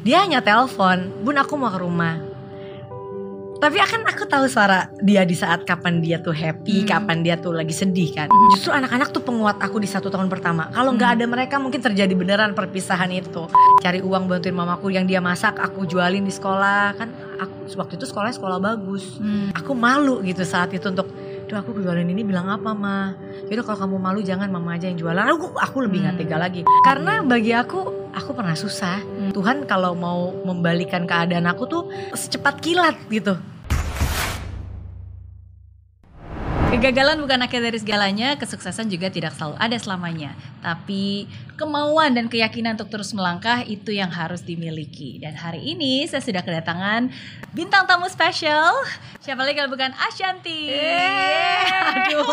dia hanya telepon bun aku mau ke rumah tapi akan aku tahu suara dia di saat kapan dia tuh happy, Hmm. kapan dia tuh lagi sedih kan. Hmm. Justru anak-anak tuh penguat aku di satu tahun pertama. Kalau nggak Hmm. ada mereka mungkin terjadi beneran perpisahan itu. Cari uang bantuin mamaku yang dia masak, aku jualin di sekolah kan. Aku waktu itu sekolahnya sekolah bagus. Hmm. Aku malu gitu saat itu untuk Duh aku jualin ini bilang apa mah Yaudah kalau kamu malu jangan mama aja yang jualan Aku, aku lebih nggak Hmm. tega lagi Karena bagi aku Aku pernah susah Tuhan kalau mau membalikan keadaan aku tuh Secepat kilat gitu Kegagalan bukan akhir dari segalanya, kesuksesan juga tidak selalu ada selamanya. Tapi kemauan dan keyakinan untuk terus melangkah itu yang harus dimiliki. Dan hari ini saya sudah kedatangan bintang tamu spesial. Siapa lagi kalau bukan Ashanti. Aduh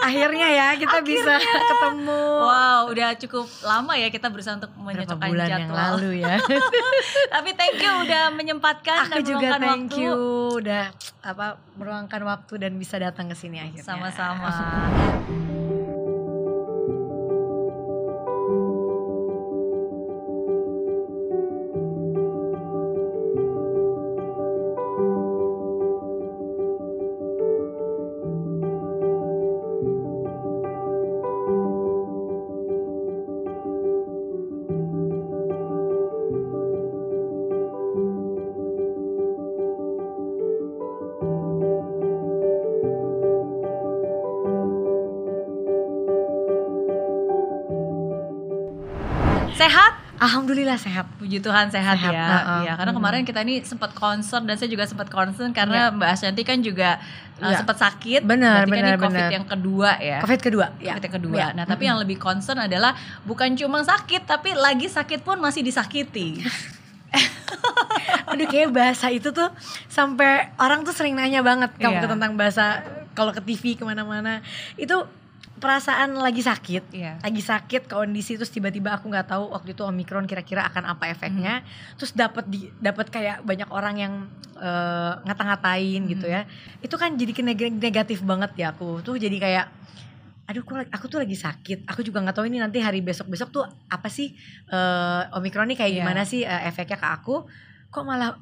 Akhirnya ya kita bisa ketemu Wow, udah cukup lama ya kita berusaha untuk menyocokkan bulan jadwal. yang lalu ya Tapi thank you udah menyempatkan Aku dan juga thank waktu. you Udah apa meruangkan waktu dan bisa datang ke sini akhirnya Sama-sama. Sehat? Alhamdulillah sehat Puji Tuhan sehat, Sehat, ya. uh-uh. Iya, karena Hmm. kemarin kita ini sempat concern dan saya juga sempat concern karena Mbak Ashanti kan juga uh, Iya. sempat sakit. Benar, Berarti kan benar, ini COVID benar. yang kedua ya. Covid kedua ya. COVID yang kedua. Ya. Nah, tapi Mm-mm. yang lebih concern adalah bukan cuma sakit tapi lagi sakit pun masih disakiti. Aduh kayak bahasa itu tuh sampai orang tuh sering nanya banget kamu Iya. tuh tentang bahasa kalau ke TV ke mana-mana itu perasaan lagi sakit Iya. lagi sakit kondisi terus tiba-tiba aku nggak tahu waktu itu omikron kira-kira akan apa efeknya Hmm. terus dapat di dapat kayak banyak orang yang eh, ngata-ngatain gitu Hmm. ya itu kan jadi neg- negatif banget ya aku tuh jadi kayak aduh aku, aku tuh lagi sakit aku juga nggak tahu ini nanti hari besok-besok tuh apa sih eh, omikron ini kayak Iya. gimana sih eh, efeknya ke aku kok malah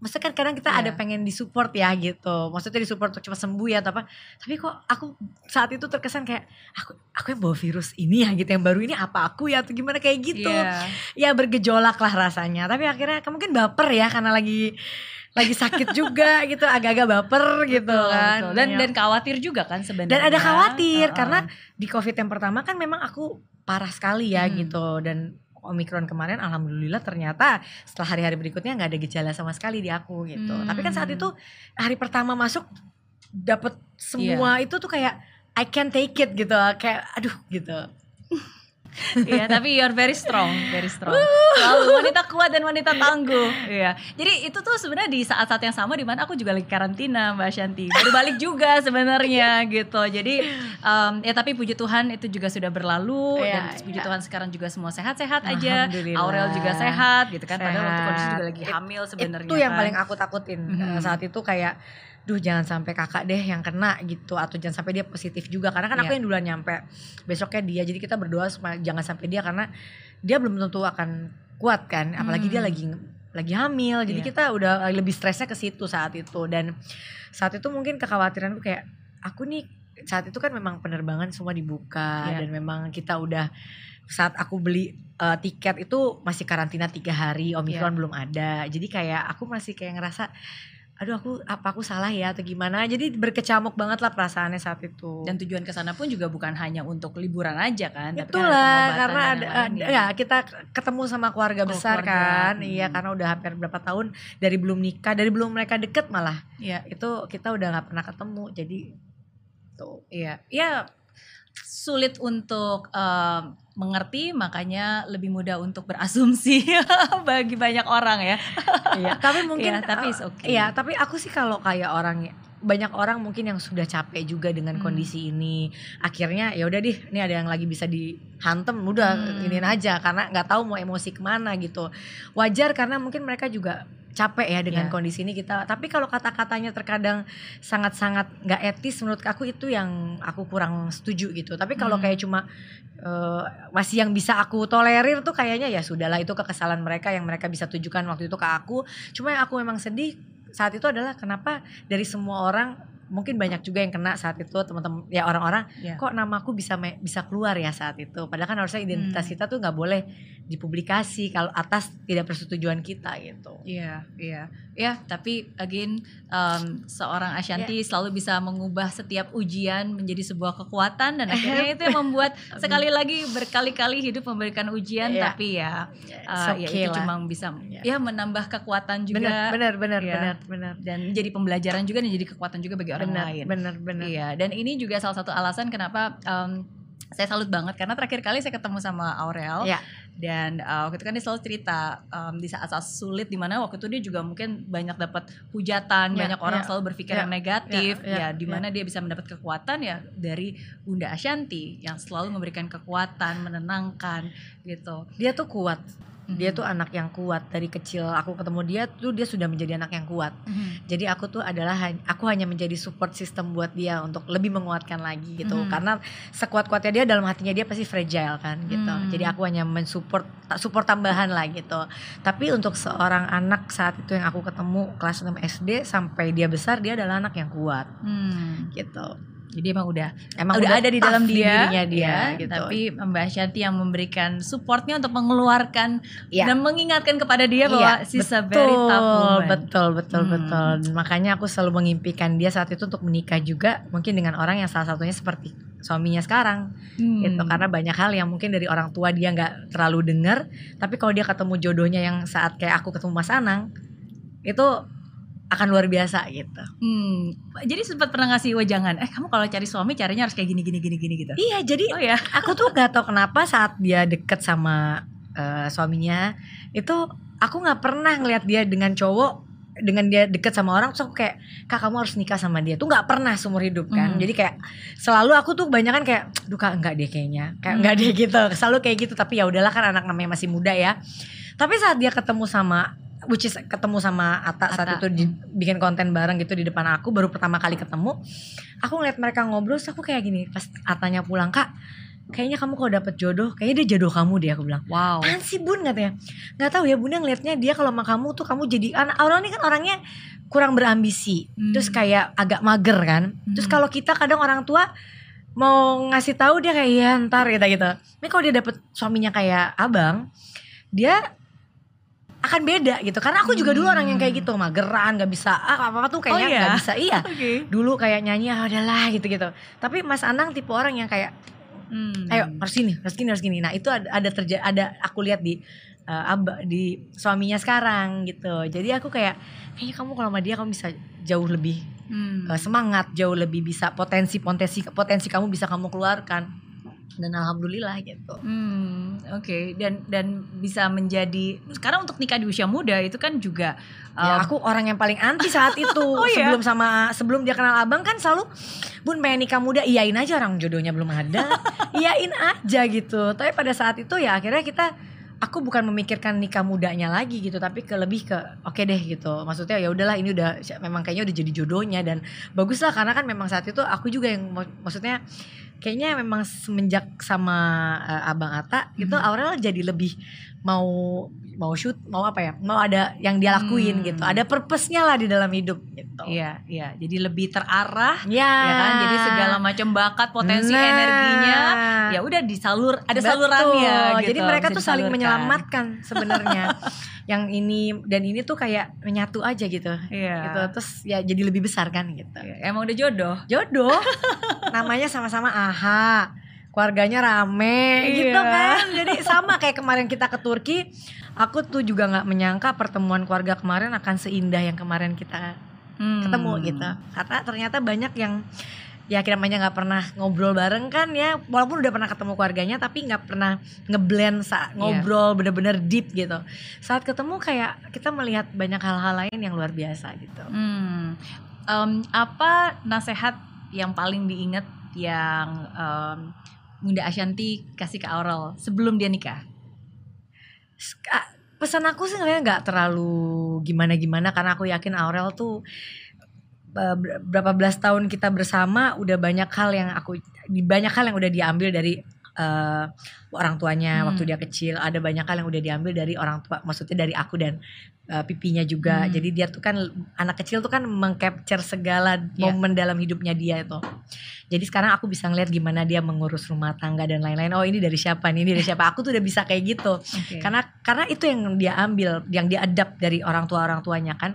Maksudnya kan kadang kita Iya. ada pengen disupport ya gitu Maksudnya disupport untuk cepat sembuh ya atau apa Tapi kok aku saat itu terkesan kayak Aku aku yang bawa virus ini ya gitu Yang baru ini apa aku ya atau gimana kayak gitu Iya. Ya bergejolak lah rasanya Tapi akhirnya kamu mungkin baper ya Karena lagi lagi sakit juga gitu Agak-agak baper gitu Betul, kan betul. Dan Ya. dan khawatir juga kan sebenarnya. Dan ada khawatir Uh-uh. karena di COVID yang pertama kan memang aku parah sekali ya Hmm. gitu dan Omikron kemarin alhamdulillah ternyata setelah hari-hari berikutnya nggak ada gejala sama sekali di aku gitu. Hmm. Tapi kan saat itu hari pertama masuk dapat semua Iya. itu tuh kayak I can take it gitu kayak aduh gitu. Iya, tapi you're very strong, very strong. Selalu wanita kuat dan wanita tangguh. Iya. Jadi itu tuh sebenarnya di saat-saat yang sama di mana aku juga lagi karantina, Mbak Shanti. Baru balik juga sebenarnya gitu. Jadi em, ya tapi puji Tuhan itu juga sudah berlalu Iya, dan puji iya. Tuhan sekarang juga semua sehat-sehat aja. Aurel juga sehat gitu kan. Padahal waktu kondisi Sehat. juga lagi hamil sebenarnya. Itu yang kan. paling aku takutin Mhm. Eh, saat itu kayak duh jangan sampai kakak deh yang kena gitu atau jangan sampai dia positif juga karena kan aku Iya. yang duluan nyampe besoknya dia jadi kita berdoa supaya jangan sampai dia karena dia belum tentu akan kuat kan apalagi dia Hmm. lagi lagi hamil jadi Iya. kita udah lebih stresnya ke situ saat itu dan saat itu mungkin kekhawatiranku kayak aku nih saat itu kan memang penerbangan semua dibuka Iya. dan memang kita udah saat aku beli eh, tiket itu masih karantina tiga hari omikron Iya. belum ada jadi kayak aku masih kayak ngerasa aduh aku apa aku salah ya atau gimana jadi berkecamuk banget lah perasaannya saat itu dan tujuan ke sana pun juga bukan hanya untuk liburan aja kan, tapi kan ada itulah karena ada, yang lain ada- ya kita ketemu sama keluarga Oh, besar keluarga. kan iya Hmm. karena udah hampir berapa tahun dari belum nikah dari belum mereka deket malah Iya. itu kita udah nggak pernah ketemu jadi tuh Iya, ya sulit untuk em, mengerti, makanya lebih mudah untuk berasumsi bagi banyak orang ya. iya tapi mungkin Iya, tapi eh, okay. iya tapi aku sih kalau kayak orang banyak orang mungkin yang sudah capek juga dengan Hmm. kondisi ini akhirnya ya udah deh ini ada yang lagi bisa dihantem udah Hmm. iniin aja karena nggak tahu mau emosi ke mana gitu wajar karena mungkin mereka juga capek ya dengan Iya. kondisi ini kita. Tapi kalau kata-katanya terkadang sangat-sangat nggak etis menurut aku itu yang aku kurang setuju gitu. Tapi kalau Hmm. kayak cuma eh, masih yang bisa aku tolerir tuh kayaknya ya sudahlah itu kekesalan mereka yang mereka bisa tujukan waktu itu ke aku. Cuma yang aku memang sedih saat itu adalah kenapa dari semua orang mungkin banyak juga yang kena saat itu teman-teman ya orang-orang Iya. kok namaku bisa me- bisa keluar ya saat itu padahal kan harusnya identitas Hmm. kita tuh nggak boleh dipublikasi kalau atas tidak persetujuan kita gitu Iya, iya, ya. Tapi again, um, seorang Ashanti selalu bisa mengubah setiap ujian menjadi sebuah kekuatan dan akhirnya itu yang membuat sekali lagi berkali-kali hidup memberikan ujian, Iya. tapi ya, uh, ya okay itu lah. cuma bisa Iya. ya menambah kekuatan juga benar benar benar Iya. benar benar dan menjadi pembelajaran juga dan jadi kekuatan juga bagi orang benar lain. benar benar Iya, dan ini juga salah satu alasan kenapa um, saya salut banget karena terakhir kali saya ketemu sama Aurel Iya. dan uh, waktu itu kan dia selalu cerita um, di saat-saat sulit di mana waktu itu dia juga mungkin banyak dapat hujatan, Iya, banyak orang iya, selalu berpikir iya, yang negatif, iya, iya, ya di mana dia bisa mendapat kekuatan ya dari Bunda Ashanti yang selalu memberikan kekuatan, menenangkan gitu. dia tuh kuat dia Mhm. tuh anak yang kuat dari kecil aku ketemu dia tuh dia sudah menjadi anak yang kuat Mhm. jadi aku tuh adalah aku hanya menjadi support system buat dia untuk lebih menguatkan lagi gitu Mhm. karena sekuat kuatnya dia dalam hatinya dia pasti fragile kan gitu Hmm. jadi aku hanya mensupport support tambahan lah gitu tapi untuk seorang anak saat itu yang aku ketemu kelas 6 SD sampai dia besar dia adalah anak yang kuat Hmm. gitu Jadi emang udah emang udah, ada di dalam dia, dirinya dia ya, gitu tapi Mbak Shanti yang memberikan supportnya untuk mengeluarkan Iya. dan mengingatkan kepada dia bahwa she's a very tough woman. betul betul Hmm. betul makanya aku selalu mengimpikan dia saat itu untuk menikah juga mungkin dengan orang yang salah satunya seperti suaminya sekarang Hmm. gitu karena banyak hal yang mungkin dari orang tua dia nggak terlalu dengar tapi kalau dia ketemu jodohnya yang saat kayak aku ketemu Mas Anang itu akan luar biasa gitu Hmm. Jadi sempat pernah ngasih wejangan, eh kamu kalau cari suami caranya harus kayak gini gini gini gini gitu. iya jadi Oh ya. aku tuh gak tahu kenapa saat dia deket sama eh, suaminya itu aku nggak pernah ngelihat dia dengan cowok dengan dia deket sama orang terus aku kayak kak kamu harus nikah sama dia tuh nggak pernah seumur hidup kan Hmm. jadi kayak selalu aku tuh kebanyakan kayak duh kak enggak deh kayaknya kayak Hmm. enggak deh gitu selalu kayak gitu tapi ya udahlah kan anak namanya masih muda ya tapi saat dia ketemu sama which is ketemu sama Ata saat Atta. itu di- bikin konten bareng gitu di depan aku baru pertama kali ketemu aku ngeliat mereka ngobrol terus aku kayak gini pas Atanya pulang kak kayaknya kamu kalau dapet jodoh kayaknya dia jodoh kamu deh aku bilang Wow. apaan sih bun katanya nggak tahu ya bunda ngelihatnya dia kalau sama kamu tuh kamu jadi anak orang ini kan orangnya kurang berambisi Hmm. terus kayak agak mager kan terus Hmm. kalau kita kadang orang tua mau ngasih tahu dia kayak ya ntar gitu gitu ini kalau dia dapet suaminya kayak abang dia akan beda gitu karena aku juga dulu Hmm. orang yang kayak gitu mageran nggak bisa ah, apa apa tuh kayaknya Oh, iya? nggak bisa iya Oke. dulu kayak nyanyi ah udahlah gitu gitu tapi Mas Anang tipe orang yang kayak Hmm. ayo harus gini harus gini harus gini nah itu ada ada terja ada aku lihat di eh, aba di suaminya sekarang gitu jadi aku kayak kayaknya kamu kalau sama dia kamu bisa jauh lebih Hmm. eh, semangat jauh lebih bisa potensi potensi potensi kamu bisa kamu keluarkan dan alhamdulillah gitu. Hmm, oke. Dan dan bisa menjadi sekarang untuk nikah di usia muda itu kan juga ya um, aku orang yang paling anti saat itu. Iya? sebelum sama sebelum dia kenal abang kan selalu bun pengen nikah muda iyain aja orang jodohnya belum ada. Iyain aja gitu. Tapi pada saat itu ya akhirnya kita aku bukan memikirkan nikah mudanya lagi gitu tapi ke lebih ke oke deh gitu. Maksudnya ya udahlah ini udah memang kayaknya udah jadi jodohnya dan bagus lah karena kan memang saat itu aku juga yang mak- maksudnya kayaknya memang semenjak sama eh, abang Ata itu Mhm. Aurel jadi lebih mau mau shoot mau apa ya mau ada yang dia lakuin Hmm. gitu ada purpose-nya lah di dalam hidup gitu Iya, iya. Jadi lebih terarah ya, ya kan. Jadi segala macam bakat, potensi Nah. energinya ya udah disalur ada Betul. salurannya gitu. Jadi mereka bisa tuh saling menyelamatkan sebenarnya. yang ini dan ini tuh kayak menyatu aja gitu. Iya. Gitu. Terus ya jadi lebih besar kan gitu. Iya, Emang udah jodoh. Jodoh. namanya sama-sama aha. Keluarganya rame Iya. gitu kan. Jadi sama kayak kemarin kita ke Turki, aku tuh juga nggak menyangka pertemuan keluarga kemarin akan seindah yang kemarin kita Hmm. ketemu gitu karena ternyata banyak yang ya kira namanya nggak pernah ngobrol bareng kan ya walaupun udah pernah ketemu keluarganya tapi nggak pernah ngeblend saat Iya. ngobrol bener-bener deep gitu saat ketemu kayak kita melihat banyak hal-hal lain yang luar biasa gitu Hmm. Em, apa nasihat yang paling diingat yang em, Bunda Ashanti kasih ke Aurel sebelum dia nikah? Ah, pesan aku sih sebenarnya nggak terlalu gimana-gimana karena aku yakin Aurel tuh ber- berapa belas tahun kita bersama udah banyak hal yang aku banyak hal yang udah diambil dari eh, orang tuanya Hmm. waktu dia kecil ada banyak hal yang udah diambil dari orang tua maksudnya dari aku dan eh, pipinya juga Hmm. jadi dia tuh kan anak kecil tuh kan mengcapture segala Iya. momen dalam hidupnya dia itu jadi sekarang aku bisa ngeliat gimana dia mengurus rumah tangga dan lain-lain oh ini dari siapa nih ini dari siapa aku tuh udah bisa kayak gitu Oke. karena karena itu yang dia ambil yang dia adapt dari orang tua orang tuanya kan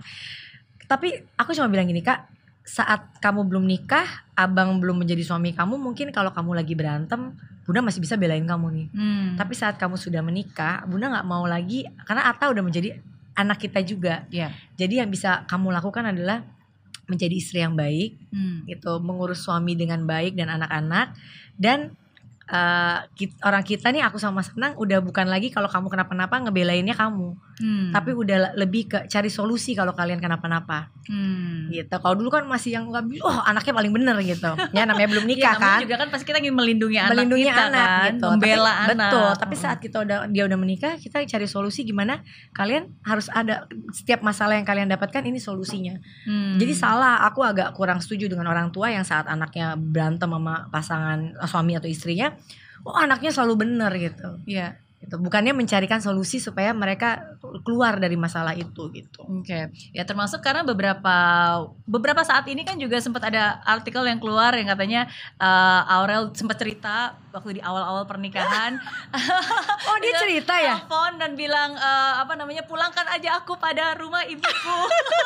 tapi aku cuma bilang gini kak saat kamu belum nikah abang belum menjadi suami kamu mungkin kalau kamu lagi berantem bunda masih bisa belain kamu nih Hmm. tapi saat kamu sudah menikah bunda nggak mau lagi karena Atta udah menjadi anak kita juga Iya. jadi yang bisa kamu lakukan adalah menjadi istri yang baik Hmm. gitu mengurus suami dengan baik dan anak-anak dan eh, kit- orang kita nih aku sama Senang udah bukan lagi kalau kamu kenapa-napa ngebelainnya kamu Hmm. tapi udah le- lebih ke cari solusi kalau kalian kenapa-napa Hmm. gitu kalau dulu kan masih yang oh anaknya paling bener gitu ya namanya belum Iya, nikah namanya kan juga kan pasti kita ingin melindungi anak melindungi kita anak kan, gitu membela tapi, anak. betul tapi Hmm. saat kita udah dia udah menikah kita cari solusi gimana kalian harus ada setiap masalah yang kalian dapatkan ini solusinya Hmm. Jadi salah, aku agak kurang setuju dengan orang tua yang saat anaknya berantem sama pasangan suami atau istrinya, oh anaknya selalu benar gitu. Iya. Gitu. Bukannya mencarikan solusi supaya mereka keluar dari masalah itu gitu. Oke, ya termasuk karena beberapa beberapa saat ini kan juga sempat ada artikel yang keluar yang katanya eh, Aurel sempat cerita waktu di awal-awal pernikahan Oh dia cerita ya? telepon dan bilang eh, apa namanya pulangkan aja aku pada rumah ibuku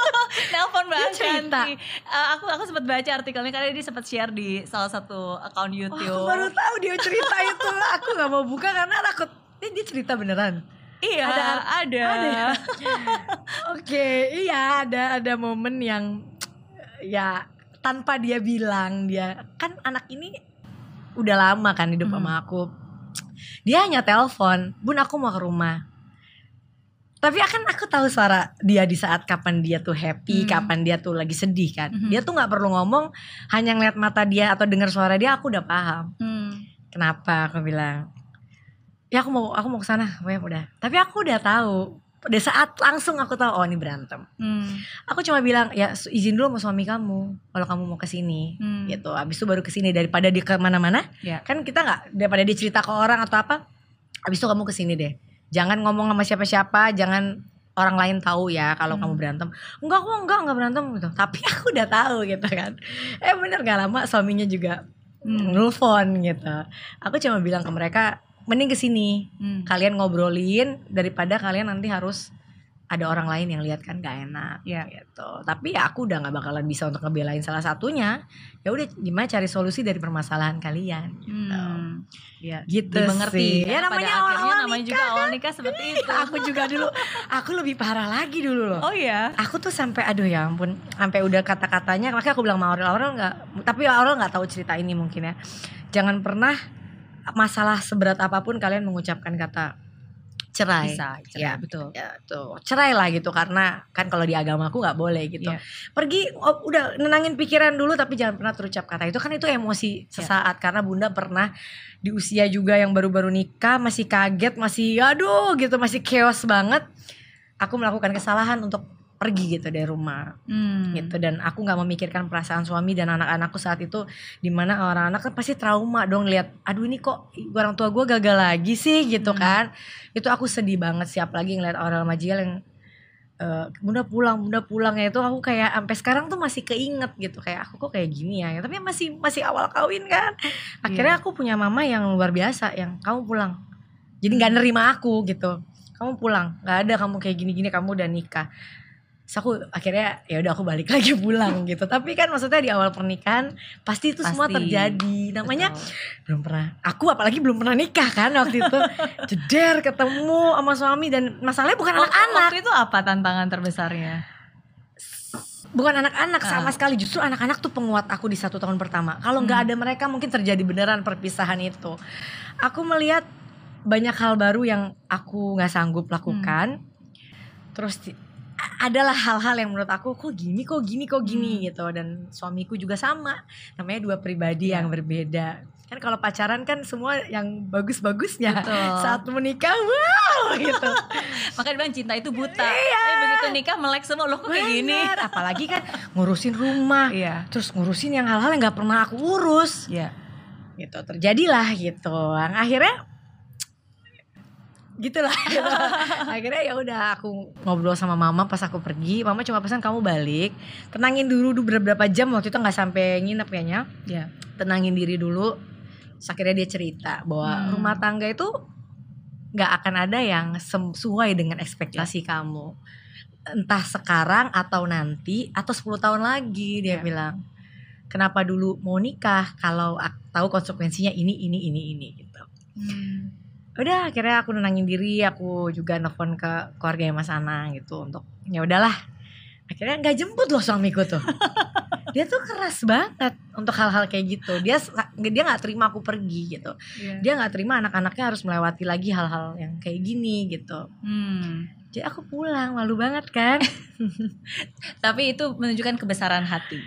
nelpon mbak Dia cerita? Ashanti Eh, aku aku sempat baca artikelnya karena dia sempat share di salah satu akun Wah, YouTube aku baru tahu dia cerita itu. Aku nggak mau buka karena takut. Ini dia cerita beneran. iya Ada- ada, ada ya? Oke, iya ada ada momen yang ya tanpa dia bilang dia kan anak ini udah lama kan hidup Hmm. sama aku. Dia hanya telepon, "Bun, aku mau ke rumah." Tapi akan aku tahu suara dia di saat kapan dia tuh happy, Hmm. kapan dia tuh lagi sedih kan. Mhm. Dia tuh nggak perlu ngomong, hanya ngeliat mata dia atau dengar suara dia aku udah paham. Hmm. Kenapa aku bilang? Ya aku mau aku mau ke sana, ya udah. Tapi aku udah tahu. Pada saat langsung aku tahu oh ini berantem. Hmm. Aku cuma bilang ya izin dulu sama suami kamu kalau kamu mau ke sini. Hmm. Gitu. Abis itu baru ke sini daripada dia ke mana-mana. Ya. Kan kita nggak daripada dia cerita ke orang atau apa. Abis itu kamu ke sini deh. Jangan ngomong sama siapa-siapa, jangan orang lain tahu ya kalau Hmm. kamu berantem. Enggak kok, enggak, enggak berantem gitu. Tapi aku udah tahu gitu kan. Eh bener gak lama suaminya juga Hmm. nelfon gitu. Aku cuma bilang ke mereka mending ke sini. Hmm. Kalian ngobrolin daripada kalian nanti harus ada orang lain yang lihat kan gak enak Ya. gitu. Tapi ya aku udah nggak bakalan bisa untuk ngebelain salah satunya. Ya udah gimana cari solusi dari permasalahan kalian. Hmm. Ya, Gitu dimengerti. sih. Ya, Pada namanya akhirnya awal-awal namanya juga awal nikah seperti itu. aku juga dulu, aku lebih parah lagi dulu loh. Oh iya. Aku tuh sampai aduh ya ampun, sampai udah kata-katanya, makanya aku bilang sama Aurel, Aurel nggak, tapi Aurel nggak tahu cerita ini mungkin ya. Jangan pernah masalah seberat apa pun kalian mengucapkan kata cerai. Bisa, Ya. betul. Ya tuh cerai lah gitu karena kan kalau di agama aku nggak boleh gitu. Iya. Pergi oh, udah nenangin pikiran dulu tapi jangan pernah terucap kata itu kan itu emosi sesaat karena bunda pernah di usia juga yang baru-baru nikah masih kaget masih aduh gitu masih chaos banget. Aku melakukan kesalahan untuk pergi gitu dari rumah. Hmm. gitu. Dan aku nggak memikirkan perasaan suami dan anak-anakku saat itu di mana orang anak kan pasti trauma dong lihat aduh ini kok orang tua gue gagal lagi sih? Gitu Hmm. kan. Itu aku sedih banget siap lagi ngeliat orang Majial yang eh, bunda pulang bunda pulang. Ya itu aku kayak sampai sekarang tuh masih keinget gitu kayak aku kok kayak gini ya? Tapi masih masih awal kawin kan. Akhirnya aku punya mama yang luar biasa yang kamu pulang. Jadi nggak nerima aku gitu. Kamu pulang nggak ada kamu kayak gini-gini kamu udah nikah Terus aku akhirnya ya udah aku balik lagi pulang gitu tapi kan maksudnya di awal pernikahan pasti itu semua Pasti. terjadi namanya Betul. belum pernah aku apalagi belum pernah nikah kan waktu itu jeder ketemu sama suami dan masalahnya bukan anak-anak Waktu itu apa tantangan terbesarnya? bukan anak-anak sama Ah. sekali justru anak-anak tuh penguat aku di satu tahun pertama kalau nggak Hmm. ada mereka mungkin terjadi beneran perpisahan itu aku melihat banyak hal baru yang aku nggak sanggup lakukan terus di- a- adalah hal-hal yang menurut aku kok gini kok gini kok gini Hmm. gitu dan suamiku juga sama namanya dua pribadi Iya. yang berbeda kan kalau pacaran kan semua yang bagus-bagusnya Betul. saat menikah wow gitu Makanya dibilang cinta itu buta. Iya. Tapi begitu nikah melek semua loh kok kayak gini. Apalagi kan ngurusin rumah Iya. terus ngurusin yang hal-hal yang nggak pernah aku urus Iya. gitu terjadilah gitu yang gitu. akhirnya ya udah aku ngobrol sama mama pas aku pergi mama cuma pesan kamu balik tenangin dulu dulu beberapa jam waktu itu nggak sampai nginep kayaknya Iya. tenangin diri dulu akhirnya dia cerita bahwa Hmm. rumah tangga itu nggak akan ada yang sesuai dengan ekspektasi kamu entah sekarang atau nanti atau 10 tahun lagi dia Ya. bilang kenapa dulu mau nikah kalau tahu konsekuensinya ini ini ini ini gitu Hmm. Udah akhirnya aku nenangin diri aku juga nelfon ke keluarga Mas Ana gitu untuk ya udahlah akhirnya nggak jemput loh suamiku tuh dia tuh keras banget untuk hal-hal kayak gitu dia dia nggak terima aku pergi gitu Iya. dia nggak terima anak-anaknya harus melewati lagi hal-hal yang kayak gini gitu Hmm. jadi aku pulang malu banget kan Tapi itu menunjukkan kebesaran hati.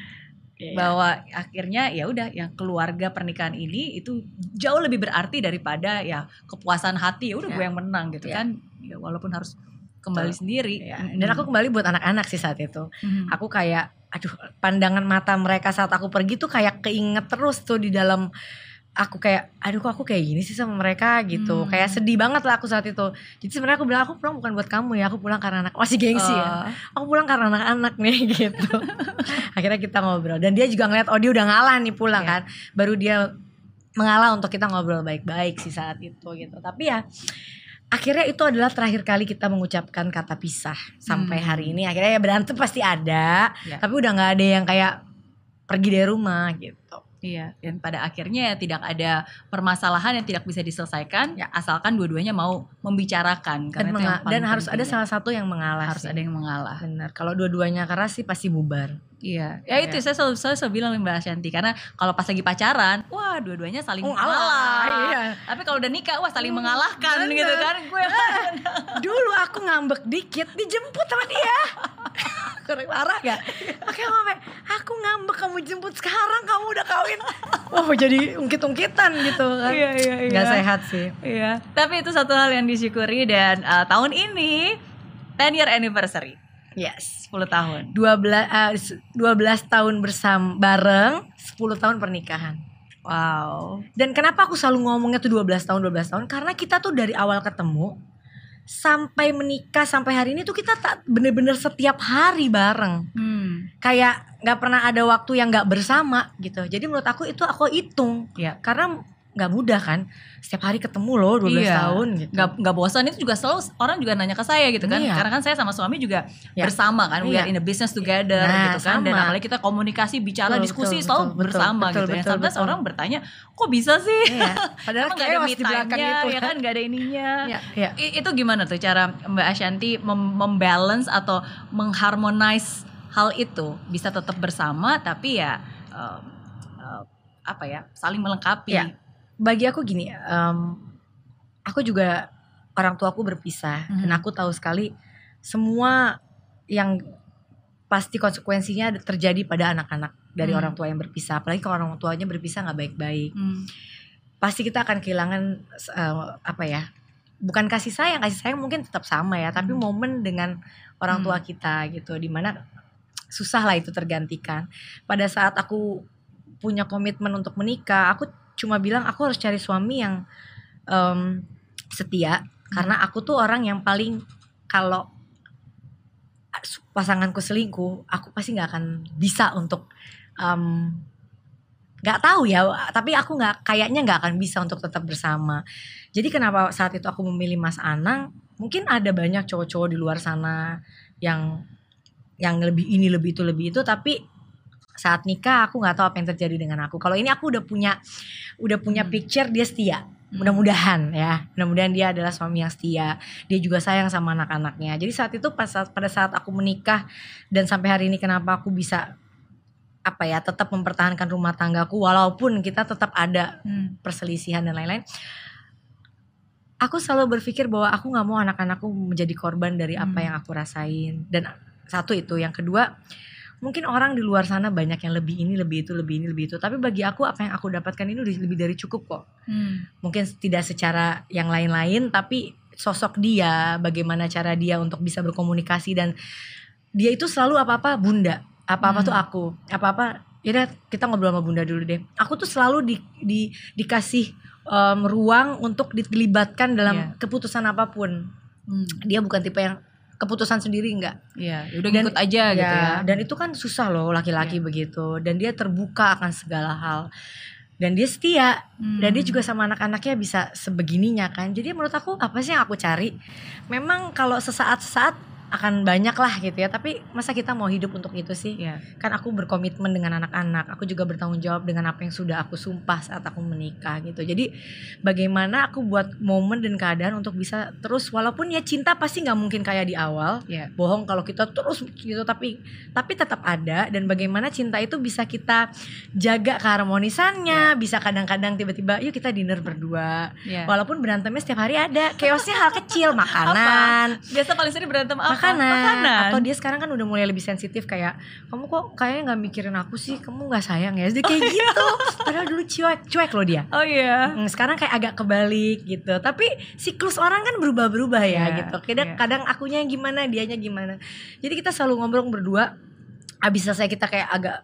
Iya. bahwa akhirnya ya udah yang keluarga pernikahan ini itu jauh lebih berarti daripada ya kepuasan hati ya udah Ya. gue yang menang gitu Ya. kan ya walaupun harus kembali Betul. sendiri Iya, Mm-mm. dan aku kembali buat anak-anak sih saat itu Mhm. aku kayak aduh pandangan mata mereka saat aku pergi tuh kayak keinget terus tuh di dalam aku kayak aduh kok aku kayak gini sih sama mereka gitu Hmm. kayak sedih banget lah aku saat itu jadi sebenarnya aku bilang aku pulang bukan buat kamu ya aku pulang karena anak masih gengsi ya Oh. aku pulang karena anak-anak nih gitu akhirnya kita ngobrol dan dia juga ngeliat oh dia udah ngalah nih pulang Iya. kan baru dia mengalah untuk kita ngobrol baik-baik sih saat itu gitu tapi ya akhirnya itu adalah terakhir kali kita mengucapkan kata pisah sampai Hmm. hari ini akhirnya ya berantem pasti ada Ya. tapi udah nggak ada yang kayak pergi dari rumah gitu Iya, dan pada akhirnya ya tidak ada permasalahan yang tidak bisa diselesaikan, Ya. asalkan dua-duanya mau membicarakan. dan, menga- dan harus ada ya. salah satu yang mengalah harus sih. ada yang mengalah. benar kalau dua-duanya keras sih pasti bubar Iya, ya itu Iya. saya selalu, saya selalu bilang Mbak Ashanti karena kalau pas lagi pacaran, wah dua-duanya saling mengalah. iya Tapi kalau udah nikah, wah saling Hmm, mengalahkan bener. gitu kan. Gue dulu aku ngambek dikit dijemput sama dia kurang parah gak? Oke mama, aku ngambek kamu jemput sekarang kamu udah kawin. Wah jadi ungkit-ungkitan gitu kan. Iya, iya, iya. Gak sehat sih. Iya, tapi itu satu hal yang disyukuri dan uh, tahun ini 10 year anniversary, Yes. 10 tahun. 12 eh, 12 tahun bersama bareng, 10 tahun pernikahan. Wow. Dan kenapa aku selalu ngomongnya tuh 12 tahun 12 tahun? Karena kita tuh dari awal ketemu sampai menikah sampai hari ini tuh kita tak bener-bener setiap hari bareng. Hmm. Kayak nggak pernah ada waktu yang nggak bersama gitu. Jadi menurut aku itu aku hitung Iya. karena nggak mudah kan setiap hari ketemu loh 12 Iya. tahun gitu. Nggak nggak bosan itu juga selalu orang juga nanya ke saya gitu kan. Iya. Karena kan saya sama suami juga Ya. bersama kan. We Iya. are in a business together Nah, gitu kan. Dan sama. apalagi kita komunikasi, bicara, Betul, diskusi betul, selalu betul, bersama betul, gitu ya. betul, Sometimes betul. orang bertanya, kok bisa sih? Iya. Padahal nggak ada di belakang itu ya kan nggak ada ininya. Iya, iya. I- itu gimana tuh cara Mbak Ashanti mem- membalance atau mengharmonize hal itu bisa tetap bersama tapi ya um, uh, apa ya saling melengkapi. Iya. Bagi aku gini, em, aku juga orang tuaku berpisah Mhm. dan aku tahu sekali semua yang pasti konsekuensinya terjadi pada anak-anak dari Hmm. orang tua yang berpisah. Apalagi kalau orang tuanya berpisah nggak baik-baik. Hmm. pasti kita akan kehilangan eh, apa ya bukan kasih sayang kasih sayang mungkin tetap sama ya tapi Hmm. momen dengan orang tua Hmm. kita gitu di mana susah lah itu tergantikan pada saat aku punya komitmen untuk menikah aku cuma bilang aku harus cari suami yang em, setia. Karena aku tuh orang yang paling kalau pasanganku selingkuh aku pasti nggak akan bisa untuk em, nggak tahu ya tapi aku nggak kayaknya nggak akan bisa untuk tetap bersama. Jadi kenapa saat itu aku memilih Mas Anang? Mungkin ada banyak cowok-cowok di luar sana yang yang lebih ini lebih itu lebih itu tapi saat nikah aku nggak tahu apa yang terjadi dengan aku kalau ini aku udah punya udah punya Hmm. picture dia setia Hmm. mudah-mudahan ya mudah-mudahan dia adalah suami yang setia dia juga sayang sama anak-anaknya jadi saat itu pas saat- pada saat aku menikah dan sampai hari ini kenapa aku bisa apa ya tetap mempertahankan rumah tanggaku walaupun kita tetap ada Hmm. perselisihan dan lain-lain aku selalu berpikir bahwa aku nggak mau anak-anakku menjadi korban dari apa Hmm. yang aku rasain dan satu itu yang kedua mungkin orang di luar sana banyak yang lebih ini lebih itu lebih ini lebih itu tapi bagi aku apa yang aku dapatkan ini udah lebih dari cukup kok Hmm. mungkin tidak secara yang lain-lain tapi sosok dia bagaimana cara dia untuk bisa berkomunikasi dan dia itu selalu apa-apa bunda apa-apa Hmm. tuh aku apa-apa ya udah kita ngobrol sama bunda dulu deh aku tuh selalu di, di dikasih em, ruang untuk dilibatkan dalam Iya. keputusan apa pun Hmm. dia bukan tipe yang keputusan sendiri enggak Iya, udah Dan- ngikut aja gitu ya. dan itu kan susah loh laki-laki begitu. Dan dia terbuka akan segala hal. Dan dia setia. Hmm. dan dia juga sama anak-anaknya bisa sebegininya kan. Jadi menurut aku apa sih yang aku cari? Memang kalau sesaat-sesaat akan banyak lah gitu ya. Tapi masa kita mau hidup untuk itu sih? Iya. kan aku berkomitmen dengan anak-anak. Aku juga bertanggung jawab dengan apa yang sudah aku sumpah saat aku menikah gitu. Jadi bagaimana aku buat momen dan keadaan untuk bisa terus walaupun ya cinta pasti nggak mungkin kayak di awal. Iya. bohong kalau kita terus gitu tapi tapi tetap ada. Dan bagaimana cinta itu bisa kita jaga keharmonisannya. Bisa kadang-kadang tiba-tiba yuk kita dinner berdua. Iya. walaupun berantemnya setiap hari ada. Chaosnya hal kecil makanan. Biasa paling sering berantem apa? Makanan. atau dia sekarang kan udah mulai lebih sensitif kayak kamu kok kayaknya nggak mikirin aku sih? Kamu nggak sayang ya? Dia kayak gitu. Padahal dulu cuek cuek loh dia. Oh iya. Hmm, sekarang kayak agak kebalik gitu. Tapi siklus orang kan berubah-berubah ya Iya, gitu. Kadang iya. kadang akunya yang gimana dianya gimana. Jadi kita selalu ngobrol berdua. Abis selesai kita kayak agak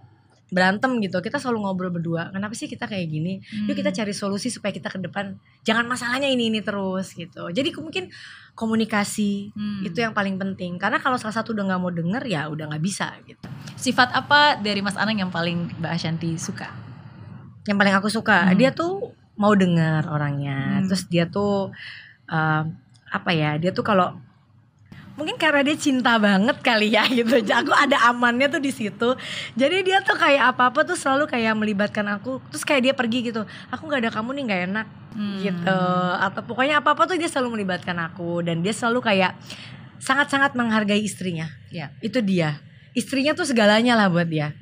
berantem gitu kita selalu ngobrol berdua kenapa sih kita kayak gini yuk kita Hmm. cari solusi supaya kita ke depan jangan masalahnya ini ini terus gitu jadi mungkin komunikasi Hmm. itu yang paling penting karena kalau salah satu udah nggak mau denger ya udah nggak bisa gitu Sifat apa dari Mas Anang yang paling Mbak Ashanti suka? yang paling aku suka Hmm. dia tuh mau dengar orangnya Hmm. terus dia tuh um, apa ya dia tuh kalau mungkin karena dia cinta banget kali ya gitu. Jadi aku ada amannya tuh di situ. Jadi dia tuh kayak apa apa tuh selalu kayak melibatkan aku. Terus kayak dia pergi gitu. Aku nggak ada kamu nih nggak enak Hmm. gitu. Atau pokoknya apa apa tuh dia selalu melibatkan aku. Dan dia selalu kayak sangat sangat menghargai istrinya. Ya. itu dia. Istrinya tuh segalanya lah buat dia.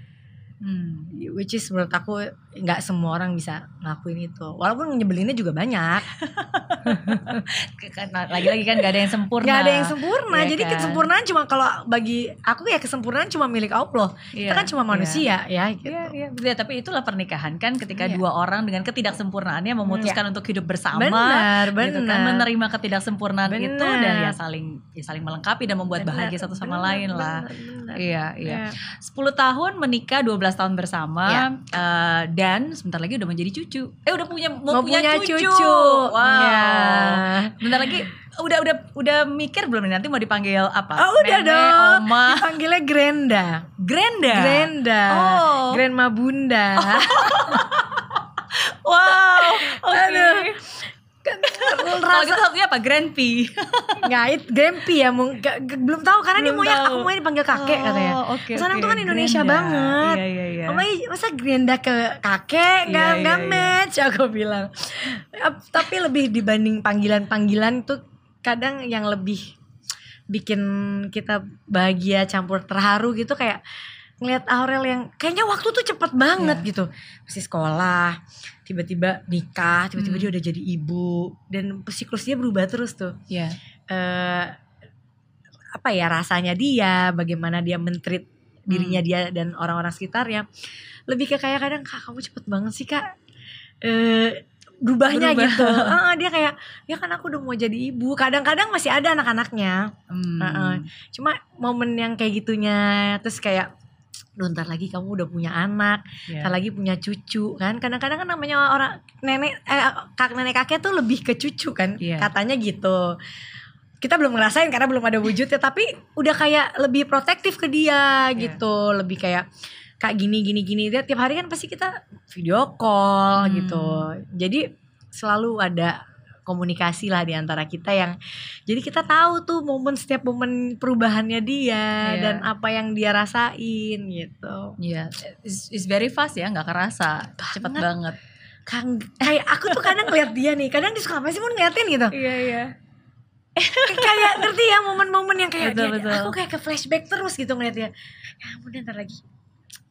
Hmm. which is menurut aku nggak semua orang bisa ngelakuin itu walaupun nyebelinnya juga banyak Karena lagi-lagi kan gak ada yang sempurna. nggak ada yang sempurna Iya jadi kan? kesempurnaan cuma kalau bagi aku ya kesempurnaan cuma milik Allah Iya, kita kan cuma iya. manusia ya gitu Iya, iya, betul. Tapi itulah pernikahan kan ketika Iya. dua orang dengan ketidaksempurnaannya memutuskan untuk hidup bersama. benar gitu kan, benar menerima ketidaksempurnaan itu Benar. dan ya saling ya saling melengkapi dan membuat Benar, bahagia satu sama benar, lain lah. benar, benar. Iya, iya. Ya. 10 tahun menikah, 12 tahun bersama Iya. eh, dan sebentar lagi udah menjadi cucu. Eh udah punya mau, mau punya cucu, Wow. Ya. Bentar lagi udah udah udah mikir belum nih nanti mau dipanggil apa? Oh udah Nenek, dong Oma, Dipanggilnya Grenda Granda. Grenda Oh. Grandma Bunda Wow. Oke. Aduh. Kalau gitu satunya apa? Grandpi. ngait Grandpi ya mung- gak- gak- belum tahu karena dia Belum maunya tahu. aku maunya dipanggil kakek katanya. Oh, oke. Sekarang oke. tuh kan Indonesia Granda. banget. Iya, iya, iya. My- masa Grenda ke kakek Iya, nggak iya, nggak iya. match aku bilang. Ap- Tapi lebih dibanding panggilan-panggilan tuh kadang yang lebih bikin kita bahagia campur terharu gitu kayak ngeliat Aurel yang kayaknya waktu tuh cepet banget Iya. gitu masih sekolah tiba-tiba nikah tiba-tiba Hmm. dia udah jadi ibu dan siklus dia berubah terus tuh Iya. eh apa ya rasanya dia, bagaimana dia mentreat dirinya Hmm. dia dan orang-orang sekitarnya. Lebih ke kayak kadang kak kamu cepet banget sih kak. Eh berubahnya Berubah. gitu. Ah, dia kayak ya kan aku udah mau jadi ibu. Kadang-kadang masih ada anak-anaknya. Hmm. Heeh. Cuma momen yang kayak gitunya terus kayak Duh, ntar lagi kamu udah punya anak, ntar lagi punya cucu kan. Kadang-kadang kan namanya orang nenek eh, kak nenek kakek tuh lebih ke cucu kan. Iya. Katanya gitu. Kita belum ngerasain karena belum ada wujudnya tapi udah kayak lebih protektif ke dia Iya. gitu. Lebih kayak kak gini gini gini dia tiap hari kan pasti kita video call Hmm. gitu. Jadi selalu ada komunikasi lah di antara kita yang jadi kita tahu tuh momen setiap momen perubahannya dia Iya. dan apa yang dia rasain gitu. Iya, it's, it's very fast ya, nggak kerasa, cepet Banget. banget. Kang, kayak aku tuh kadang ngeliat dia nih, kadang dia suka apa sih mau ngeliatin gitu. Iya iya. kayak ngerti ya momen-momen yang kayak Betul, dia- betul. aku kayak ke flashback terus gitu ngeliat dia. Ya ampun ntar lagi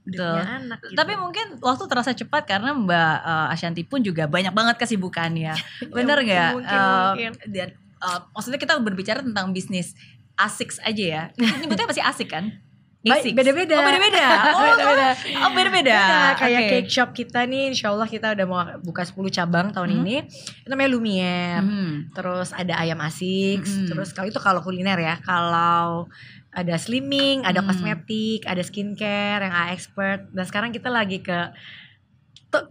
Betul. anak gitu. Tapi mungkin waktu terasa cepat karena Mbak eh, Ashanti pun juga banyak banget kesibukannya. Bener mungkin, nggak? mungkin, Eh, mungkin. Dan eh, maksudnya kita berbicara tentang bisnis asik aja ya. Nyebutnya pasti asik kan? A6. beda-beda. Oh beda-beda. Oh, Beda-beda. Oh beda-beda. Beda, kayak Oke. cake shop kita nih Insya Allah kita udah mau buka 10 cabang tahun Mhm. ini Itu namanya Lumiere Hmm. Terus ada ayam asik Mhm. Terus kalau itu kalau kuliner ya Kalau ada slimming, ada Hmm. kosmetik, ada skincare yang expert Dan sekarang kita lagi ke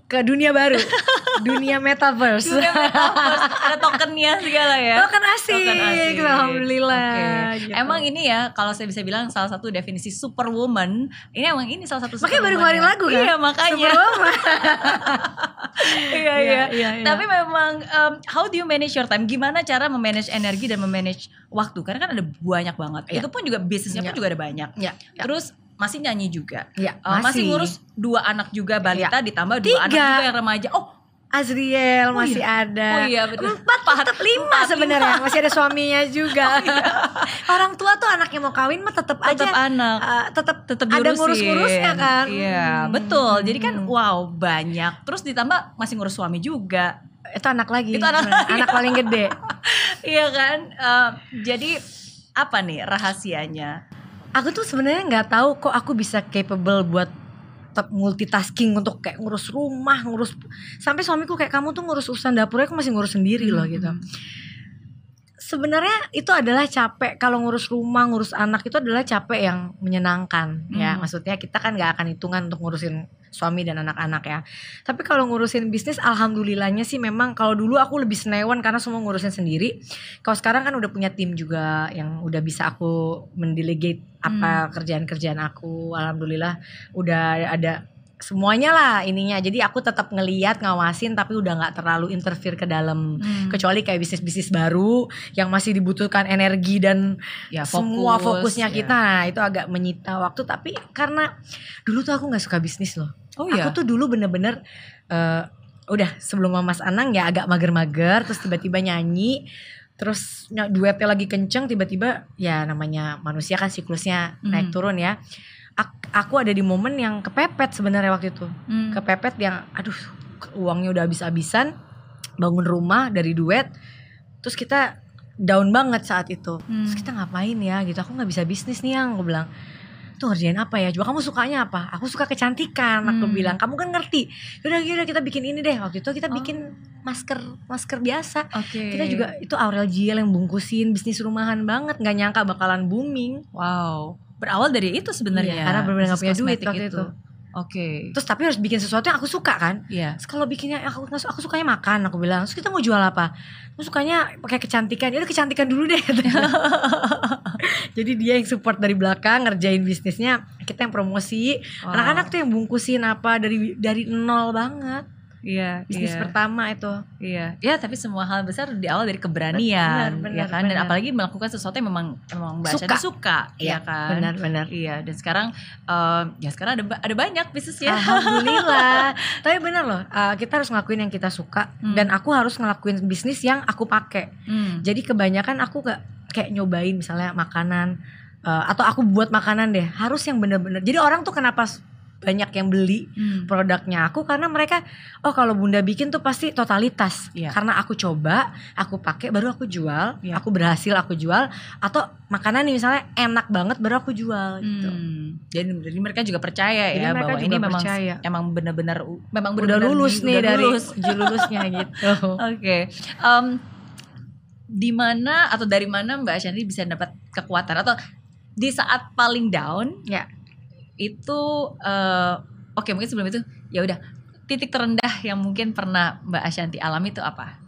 ke dunia baru Dunia metaverse Dunia metaverse, ada tokennya segala ya. Token asik, Token asik. Alhamdulillah Oke. gitu. Emang ini ya kalau saya bisa bilang salah satu definisi superwoman ini emang ini salah satu Makanya baru ngeluarin ya. lagu kan Iya makanya. Superwoman. iya iya. iya, iya. Tapi memang um, how do you manage your time? Gimana cara memanage energi dan memanage waktu? Karena kan ada banyak banget. Iya. Itu pun juga bisnisnya pun Iya. juga ada banyak. Ya, ya. Terus masih nyanyi juga. Ya, Uh, masih. ngurus dua anak juga balita ditambah dua Tiga. anak juga yang remaja. Oh, Azriel Oh masih iya. ada. Oh iya, betul. Empat, Empat. tetap lima sebenarnya. Masih ada suaminya juga. Orang tua tuh anaknya mau kawin mah tetap tetap aja anak. uh, tetap tetap ada ngurus-ngurusnya kan. Iya, Hmm. betul. Jadi kan wow, banyak. Terus ditambah masih ngurus suami juga. itu anak lagi. Itu anak lagi. Anak paling gede. Iya kan? Eh, jadi apa nih rahasianya? Aku tuh sebenarnya nggak tahu kok aku bisa capable buat multitasking untuk kayak ngurus rumah, ngurus sampai suamiku kayak kamu tuh ngurus urusan dapurnya aku masih ngurus sendiri loh gitu. Hmm. Sebenarnya itu adalah capek. Kalau ngurus rumah ngurus anak itu adalah capek yang menyenangkan ya. Hmm. maksudnya kita kan nggak akan hitungan untuk ngurusin suami dan anak-anak ya. Tapi kalau ngurusin bisnis alhamdulillahnya sih memang kalau dulu aku lebih senewan karena semua ngurusin sendiri. Kalau sekarang kan udah punya tim juga yang udah bisa aku mendelegate Hmm. apa kerjaan-kerjaan aku. Alhamdulillah udah ada semuanya lah ininya jadi aku tetap ngeliat ngawasin tapi udah nggak terlalu interfere ke dalam Hmm. kecuali kayak bisnis-bisnis baru yang masih dibutuhkan energi dan ya, semua fokus, fokusnya ya. kita nah, itu agak menyita waktu tapi karena dulu tuh aku nggak suka bisnis loh Oh iya. aku tuh dulu bener-bener eh, udah sebelum Mas Anang ya agak mager-mager terus tiba-tiba nyanyi terus ny- duetnya lagi kenceng tiba-tiba ya namanya manusia kan siklusnya naik Mhm. turun ya aku ada di momen yang kepepet sebenarnya waktu itu Hmm. kepepet yang aduh uangnya udah habis-habisan bangun rumah dari duet terus kita down banget saat itu Hmm. terus kita ngapain ya gitu aku nggak bisa bisnis nih yang aku bilang tuh ngerjain apa ya coba kamu sukanya apa aku suka kecantikan aku Hmm. bilang kamu kan ngerti yaudah yaudah kita bikin ini deh waktu itu kita Oh. bikin masker masker biasa Oke. kita juga itu Aurel Gel yang bungkusin bisnis rumahan banget nggak nyangka bakalan booming wow. Berawal dari itu sebenarnya. Iya, karena bener-bener nggak punya duit waktu itu. Oke. terus tapi harus bikin sesuatu yang aku suka kan Iya. Terus kalau bikinnya aku aku sukanya makan aku bilang terus kita mau jual apa aku sukanya pakai kecantikan ya udah kecantikan dulu deh jadi dia yang support dari belakang ngerjain bisnisnya kita yang promosi Wow. anak-anak tuh yang bungkusin apa dari dari nol banget Iya. bisnis iya. pertama itu Iya, ya tapi semua hal besar di awal dari Benar, keberanian, benar, ya kan? Dan benar. apalagi melakukan sesuatu yang memang memang Mbak Suka. Suka, ya kan? benar-benar Iya, dan sekarang em, ya sekarang ada ada banyak bisnis ya. Alhamdulillah tapi benar loh uh, kita harus ngelakuin yang kita suka Hmm. dan aku harus ngelakuin bisnis yang aku pakai Hmm. Jadi kebanyakan aku gak kayak nyobain misalnya makanan eh, atau aku buat makanan deh harus yang bener-bener. Jadi orang tuh kenapa banyak yang beli Hmm. produknya aku karena mereka oh kalau bunda bikin tuh pasti totalitas. Iya. Karena aku coba, aku pakai baru aku jual, Iya. aku berhasil aku jual atau makanan nih misalnya enak banget baru aku jual gitu. Hmm. Jadi, jadi mereka juga percaya Jadi ya mereka bahwa ini memang percaya. emang benar-benar memang benar-benar lulus nih udah dari lulus. lulusnya gitu. Oke. Em, di mana atau dari mana Mbak Shanti bisa dapat kekuatan atau di saat paling down Ya. Itu eh, oke mungkin sebelum itu ya udah titik terendah yang mungkin pernah Mbak Ashanti alami itu apa?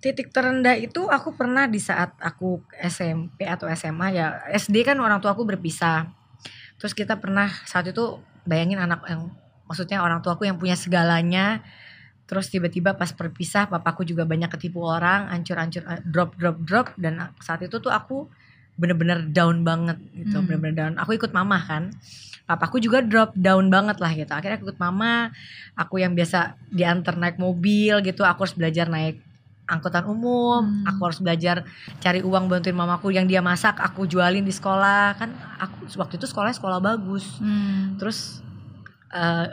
titik terendah itu aku pernah di saat aku SMP atau SMA ya SD kan orang tua aku berpisah terus kita pernah saat itu bayangin anak yang maksudnya orang tuaku yang punya segalanya terus tiba-tiba pas berpisah papaku juga banyak ketipu orang ancur-ancur eh, drop drop drop dan saat itu tuh aku bener-bener down banget gitu Hmm. bener-bener down. Aku ikut mama kan papaku juga drop down banget lah gitu. Akhirnya aku ikut mama aku yang biasa diantar naik mobil gitu aku harus belajar naik angkutan umum Hmm. aku harus belajar cari uang bantuin mamaku yang dia masak aku jualin di sekolah. Kan aku waktu itu sekolahnya sekolah bagus. Terus eh,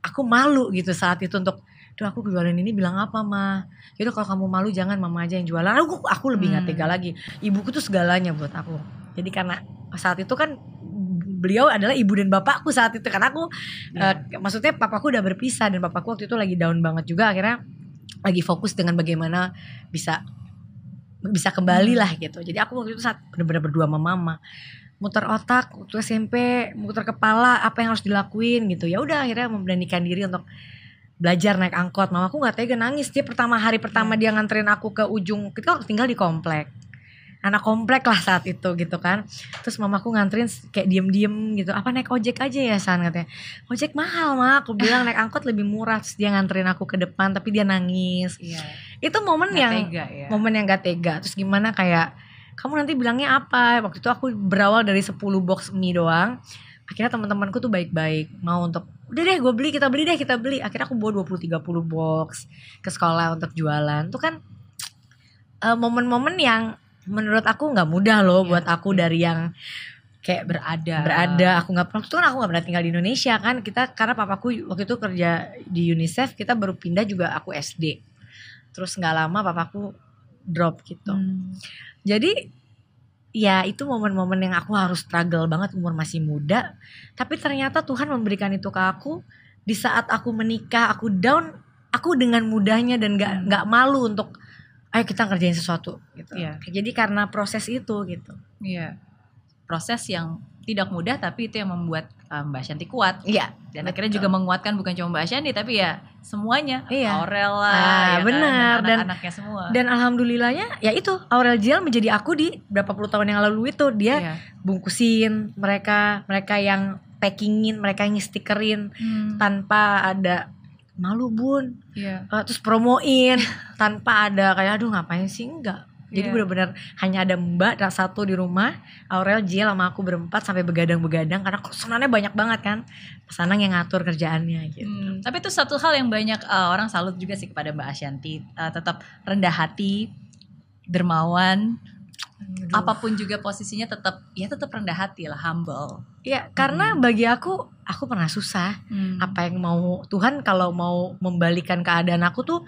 aku malu gitu saat itu untuk Duh aku jualan ini bilang apa mah Yaudah kalau kamu malu jangan. Mama aja yang jualan. Aku, aku lebih Hmm. tega lagi. Ibuku tuh segalanya buat aku. Jadi karena saat itu kan beliau adalah ibu dan bapakku saat itu. Karena aku Iya. eh, maksudnya papaku udah berpisah dan papaku waktu itu lagi down banget juga. Akhirnya lagi fokus dengan bagaimana bisa bisa kembali Hmm. lah gitu. Jadi aku waktu itu saat benar-benar berdua sama mama muter otak waktu SMP muter kepala apa yang harus dilakuin gitu. Ya udah akhirnya memberanikan diri untuk belajar naik angkot. Mamaku nggak tega nangis. Dia pertama hari pertama Hmm. dia nganterin aku ke ujung kita tinggal di komplek. Anak komplek lah saat itu gitu kan. Terus mamaku nganterin kayak diem-diem gitu. Apa naik ojek aja ya San? katanya. Ojek mahal mah aku bilang naik angkot lebih murah. Terus dia nganterin aku ke depan tapi dia nangis. Iya. itu momen Nggak yang tega ya. momen yang gak tega. Terus gimana kayak kamu nanti bilangnya apa? Waktu itu aku berawal dari 10 box mie doang. Akhirnya teman-temanku tuh baik-baik mau untuk udah deh gue beli kita beli deh kita beli akhirnya aku bawa 20-30 box ke sekolah untuk jualan tuh kan eh, momen-momen yang menurut aku nggak mudah loh Iya, buat aku iya. dari yang kayak ber- berada. berada aku nggak pernah itu kan aku nggak pernah tinggal di Indonesia kan kita karena papaku waktu itu kerja di UNICEF kita baru pindah juga aku SD terus nggak lama papaku drop gitu Hmm. jadi ya itu momen-momen yang aku harus struggle banget umur masih muda tapi ternyata Tuhan memberikan itu ke aku di saat aku menikah aku down aku dengan mudahnya dan nggak Hmm. nggak malu untuk ayo kita ngerjain sesuatu gitu Iya. jadi karena proses itu gitu Iya. Proses yang tidak mudah tapi itu yang membuat um, Mbak Shanti kuat iya dan Betul. akhirnya juga menguatkan bukan cuma Mbak Shanti tapi ya semuanya Iya. Aurel lah Ah, ya kan, benar. dan Dan- anak-anaknya semua dan alhamdulillahnya ya itu Aurel Jial menjadi aku di berapa puluh tahun yang lalu itu dia Iya. bungkusin mereka mereka yang packingin mereka yang stikerin Hmm, tanpa ada malu bun iya. Eh, terus promoin tanpa ada kayak aduh ngapain sih enggak jadi Iya. benar-benar hanya ada mbak dan satu di rumah Aurel Jial sama aku berempat sampai begadang-begadang karena pesanannya banyak banget kan pesanan yang ngatur kerjaannya gitu Hmm, tapi itu satu hal yang banyak uh, orang salut juga sih kepada Mbak Ashanti Uh, tetap rendah hati dermawan Aduh. apa pun juga posisinya tetap ya tetap rendah hati lah humble ya karena Hmm. bagi aku aku pernah susah Hmm. apa yang mau Tuhan kalau mau membalikan keadaan aku tuh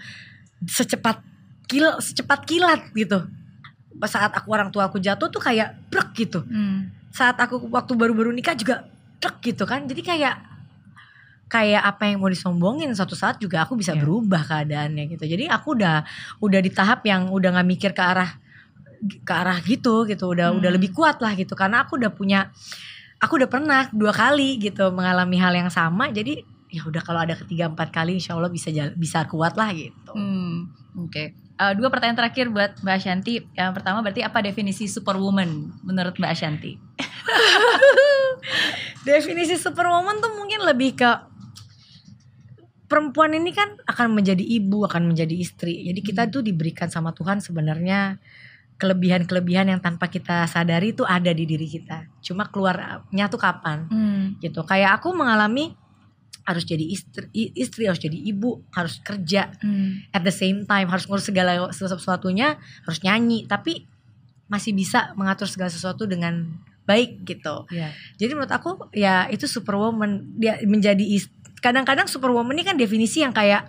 secepat kil secepat kilat gitu saat aku orang tua aku jatuh tuh kayak brek gitu Hmm. saat aku waktu baru-baru nikah juga brek gitu kan jadi kayak kayak apa yang mau disombongin suatu saat juga aku bisa Iya. berubah keadaannya gitu jadi aku udah udah di tahap yang udah nggak mikir ke arah ke arah gitu gitu udah Hmm. udah lebih kuat lah gitu karena aku udah punya aku udah pernah dua kali gitu mengalami hal yang sama jadi ya udah kalau ada ketiga empat kali insya Allah bisa bisa kuat lah gitu Hmm, Oke. Uh, dua pertanyaan terakhir buat Mbak Ashanti. Yang pertama berarti apa definisi superwoman menurut Mbak Ashanti? definisi superwoman tuh mungkin lebih ke perempuan ini kan akan menjadi ibu akan menjadi istri jadi kita Hmm. tuh diberikan sama Tuhan sebenarnya kelebihan-kelebihan yang tanpa kita sadari itu ada di diri kita cuma keluarnya tuh kapan Hmm. gitu kayak aku mengalami harus jadi istri istri harus jadi ibu harus kerja Hmm. at the same time harus ngurus segala sesuatunya harus nyanyi tapi masih bisa mengatur segala sesuatu dengan baik gitu Ya. jadi menurut aku ya itu superwoman dia menjadi kadang-kadang superwoman ini kan definisi yang kayak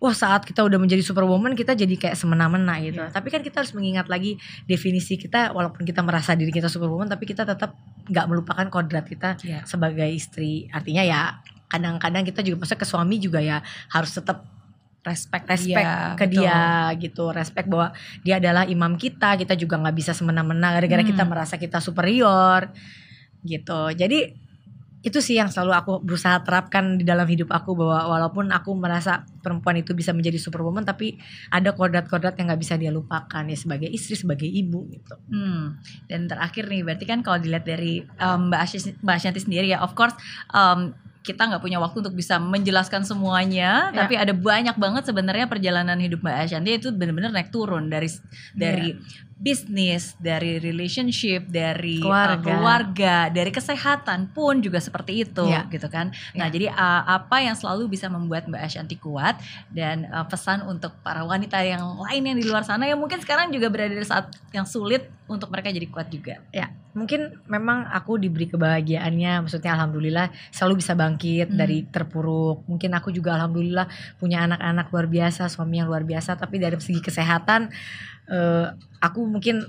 wah saat kita udah menjadi superwoman kita jadi kayak semena-mena gitu. Iya. Tapi kan kita harus mengingat lagi definisi kita walaupun kita merasa diri kita superwoman tapi kita tetap nggak melupakan kodrat kita Iya. sebagai istri. Artinya ya kadang-kadang kita juga maksudnya ke suami juga ya harus tetap Respect, respect dia, ke betul. dia gitu respect bahwa dia adalah imam kita kita juga nggak bisa semena-mena gara-gara Hmm. kita merasa kita superior gitu jadi itu sih yang selalu aku berusaha terapkan di dalam hidup aku bahwa walaupun aku merasa perempuan itu bisa menjadi superwoman tapi ada kodrat-kodrat yang nggak bisa dia lupakan ya sebagai istri sebagai ibu gitu Hmm. Dan terakhir nih, berarti kan kalau dilihat dari um, Mbak, Asy- Mbak Ashanti sendiri ya, of course um, kita nggak punya waktu untuk bisa menjelaskan semuanya, Ya. tapi ada banyak banget sebenarnya perjalanan hidup Mbak Ashanti itu benar-benar naik turun dari dari bisnis, dari relationship, dari uh, Keluarga. keluarga, dari kesehatan pun juga seperti itu, Ya. gitu kan. Nah, Ya. jadi uh, apa yang selalu bisa membuat Mbak Ashanti kuat dan uh, pesan untuk para wanita yang lain yang di luar sana yang mungkin sekarang juga berada di saat yang sulit untuk mereka jadi kuat juga. ya mungkin memang aku diberi kebahagiaannya maksudnya alhamdulillah selalu bisa bangkit Hmm. dari terpuruk mungkin aku juga alhamdulillah punya anak-anak luar biasa suami yang luar biasa tapi dari segi kesehatan eh, aku mungkin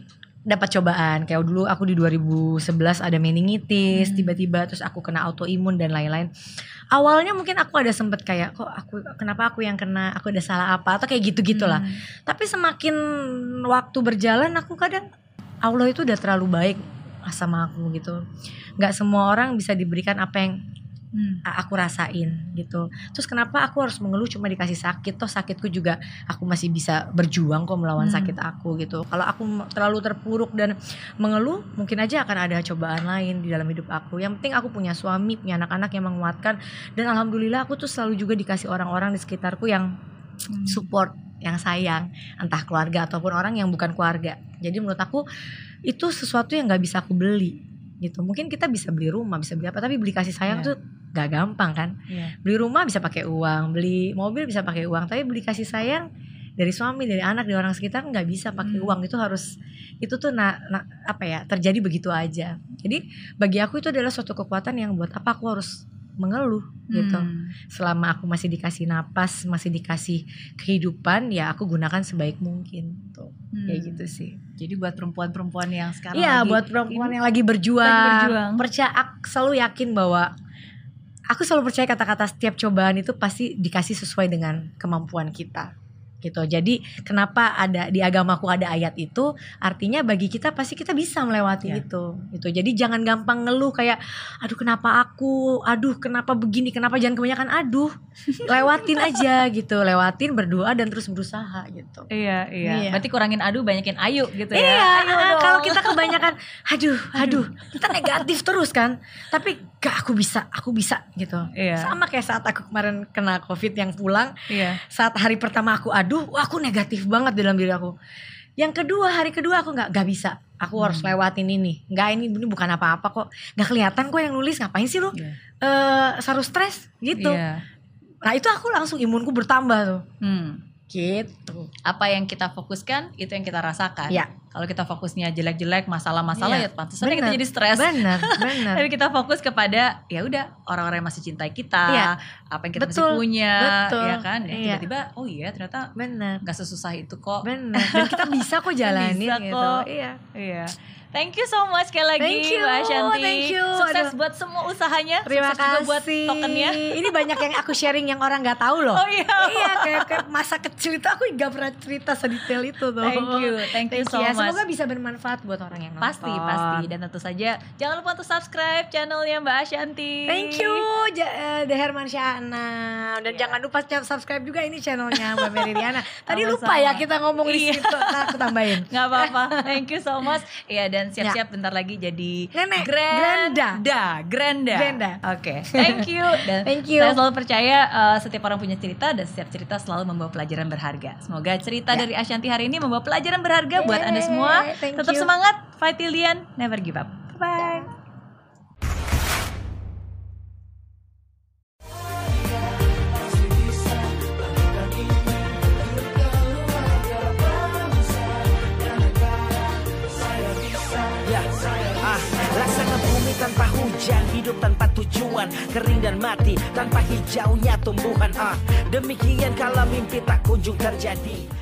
dapat cobaan kayak dulu aku di 2011 ada meningitis Hmm. tiba-tiba terus aku kena autoimun dan lain-lain. Awalnya mungkin aku ada sempet kayak kok aku kenapa aku yang kena? Aku ada salah apa? Atau kayak gitu gitulah Hmm. tapi semakin waktu berjalan aku kadang Allah itu udah terlalu baik sama aku gitu. Nggak semua orang bisa diberikan apa yang Hmm. aku rasain gitu. Terus kenapa aku harus mengeluh cuma dikasih sakit? Toh sakitku juga aku masih bisa berjuang kok melawan Hmm. sakit aku gitu. Kalau aku terlalu terpuruk dan mengeluh, mungkin aja akan ada cobaan lain di dalam hidup aku. Yang penting aku punya suami, punya anak-anak yang menguatkan dan alhamdulillah aku tuh selalu juga dikasih orang-orang di sekitarku yang Hmm. support, yang sayang, entah keluarga ataupun orang yang bukan keluarga. Jadi menurut aku itu sesuatu yang nggak bisa aku beli gitu. Mungkin kita bisa beli rumah, bisa beli apa, tapi beli kasih sayang Iya. tuh gak gampang kan Iya. beli rumah bisa pakai uang beli mobil bisa pakai uang tapi beli kasih sayang dari suami dari anak dari orang sekitar nggak bisa pakai Hmm. uang itu harus itu tuh na, na- apa ya terjadi begitu aja jadi bagi aku itu adalah suatu kekuatan yang buat apa aku harus mengeluh gitu Hmm. selama aku masih dikasih napas masih dikasih kehidupan ya aku gunakan sebaik mungkin tuh Hmm. kayak gitu sih Jadi buat perempuan-perempuan yang sekarang Iya buat perempuan yang lagi berjuang, Lagi berjuang. percaya aku selalu yakin bahwa aku selalu percaya kata-kata setiap cobaan itu pasti dikasih sesuai dengan kemampuan kita gitu. Jadi kenapa ada di agamaku ada ayat itu artinya bagi kita pasti kita bisa melewati Ya. itu. Gitu. Jadi jangan gampang ngeluh kayak aduh kenapa aku, aduh kenapa begini, kenapa jangan kebanyakan aduh. Lewatin aja gitu, lewatin berdoa dan terus berusaha gitu. Iya, iya, Iya. Berarti kurangin adu, banyakin ayu gitu ya. Iya, Ayo ah, dong. kalau kita kebanyakan, aduh, aduh, kita negatif terus kan. Tapi gak aku bisa, aku bisa gitu. Iya. Sama kayak saat aku kemarin kena covid yang pulang, Iya. saat hari pertama aku aduh, wah aku negatif banget dalam diri aku. Yang kedua hari kedua aku nggak nggak bisa, aku harus Hmm. lewatin ini. Nggak ini ini bukan apa-apa kok. Nggak kelihatan kok yang nulis ngapain sih lu? Iya. Eh, saru stres gitu. Iya. Nah itu aku langsung imunku bertambah tuh. Hmm. Gitu. Apa yang kita fokuskan itu yang kita rasakan. Ya. Kalau kita fokusnya jelek-jelek, masalah-masalah Iya. ya pantesan kita jadi stres. Benar, benar. Tapi kita fokus kepada ya udah orang-orang yang masih cintai kita, Iya. apa yang kita Betul, masih punya, betul. ya kan? Ya. Tiba-tiba oh iya ternyata Benar. nggak sesusah itu kok. Benar. Dan kita bisa kok jalanin Bisa gitu. kok. Iya. Iya. Thank you so much sekali lagi Thank you, Mbak Ashanti. thank you. Sukses Aduh. buat semua usahanya. Terima Sukses juga kasih. buat tokennya. Ini banyak yang aku sharing yang orang nggak tahu loh. Oh iya. iya, kayak, kayak masa kecil itu aku nggak pernah cerita sedetail itu tuh. Thank you, thank you so ya. much. Semoga bisa bermanfaat buat orang yang nonton. Pasti, pasti. Dan tentu saja jangan lupa untuk subscribe channelnya Mbak Ashanti. Thank you, Ja- eh, The Herman Syahna. Dan Iya. jangan lupa subscribe juga ini channelnya Mbak Mary Riana. Tadi Sama-sama. lupa ya kita ngomong di Iya. situ. Nah, aku tambahin. Nggak apa-apa. Thank you so much. Iya dan siap-siap bentar lagi jadi Nenek, Granda. Granda. Granda. Granda. Oke. Thank you. Dan Thank you. Saya selalu percaya uh, setiap orang punya cerita dan setiap cerita selalu membawa pelajaran berharga. Semoga cerita Ya. dari Ashanti hari ini membawa pelajaran berharga buat Anda semua. Yeay, thank Tetap you. semangat, fight till the end, never give up. Bye. Ya, ah, laksana bumi tanpa hujan, hidup tanpa tujuan, kering dan mati tanpa hijaunya tumbuhan. Ah, demikian kalau mimpi tak kunjung terjadi.